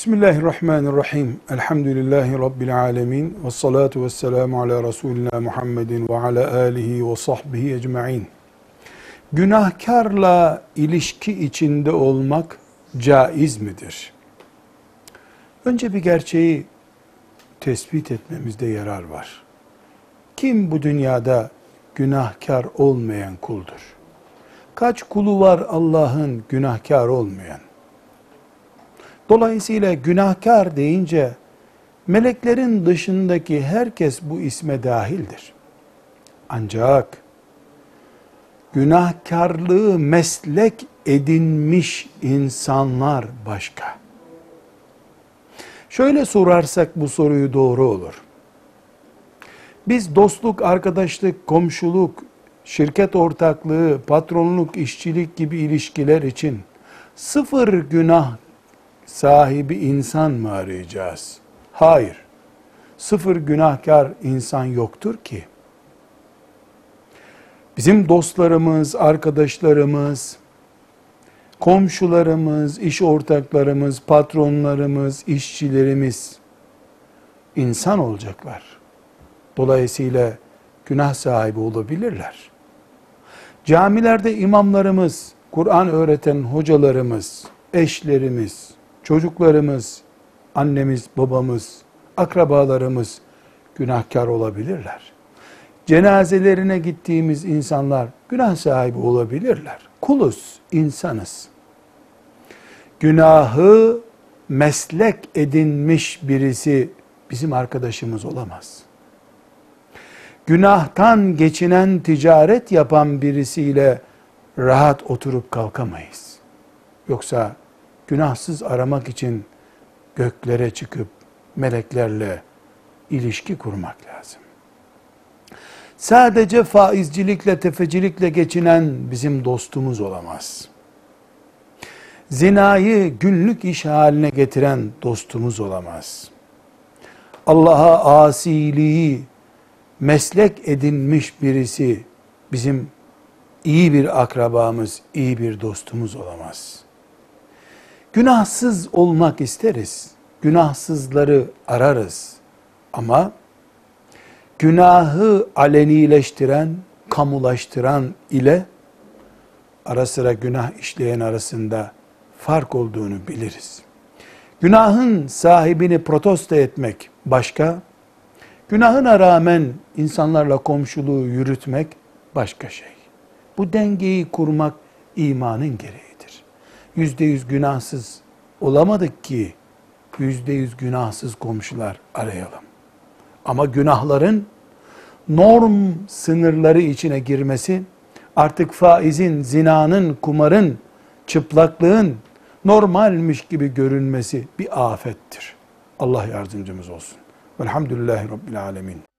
Bismillahirrahmanirrahim. Elhamdülillahi Rabbil alemin. Ve salatu ve selamu ala Resulina Muhammedin ve ala alihi ve sahbihi ecma'in. Günahkarla ilişki içinde olmak caiz midir? Önce bir gerçeği tespit etmemizde yarar var. Kim bu dünyada günahkar olmayan kuldur? Kaç kulu var Allah'ın günahkar olmayan? Dolayısıyla günahkar deyince meleklerin dışındaki herkes bu isme dahildir. Ancak günahkarlığı meslek edinmiş insanlar başka. Şöyle sorarsak bu soruyu doğru olur. Biz dostluk, arkadaşlık, komşuluk, şirket ortaklığı, patronluk, işçilik gibi ilişkiler için sıfır günah sahibi insan mı arayacağız? Hayır. Sıfır günahkar insan yoktur ki. Bizim dostlarımız, arkadaşlarımız, komşularımız, iş ortaklarımız, patronlarımız, işçilerimiz insan olacaklar. Dolayısıyla günah sahibi olabilirler. Camilerde imamlarımız, Kur'an öğreten hocalarımız, eşlerimiz, çocuklarımız, annemiz, babamız, akrabalarımız günahkar olabilirler. Cenazelerine gittiğimiz insanlar günah sahibi olabilirler. Kuluz, insanız. Günahı meslek edinmiş birisi bizim arkadaşımız olamaz. Günahtan geçinen ticaret yapan birisiyle rahat oturup kalkamayız. Yoksa günahsız aramak için göklere çıkıp meleklerle ilişki kurmak lazım. Sadece faizcilikle, tefecilikle geçinen bizim dostumuz olamaz. Zinayı günlük iş haline getiren dostumuz olamaz. Allah'a asiliği meslek edinmiş birisi bizim iyi bir akrabamız, iyi bir dostumuz olamaz.'' Günahsız olmak isteriz. Günahsızları ararız. Ama günahı alenileştiren, kamulaştıran ile ara sıra günah işleyen arasında fark olduğunu biliriz. Günahın sahibini protesto etmek başka, günahına rağmen insanlarla komşuluğu yürütmek başka şey. Bu dengeyi kurmak imanın gereği yüzde yüz günahsız olamadık ki yüzde yüz günahsız komşular arayalım. Ama günahların norm sınırları içine girmesi artık faizin, zinanın, kumarın, çıplaklığın normalmiş gibi görünmesi bir afettir. Allah yardımcımız olsun. Velhamdülillahi Rabbil Alemin.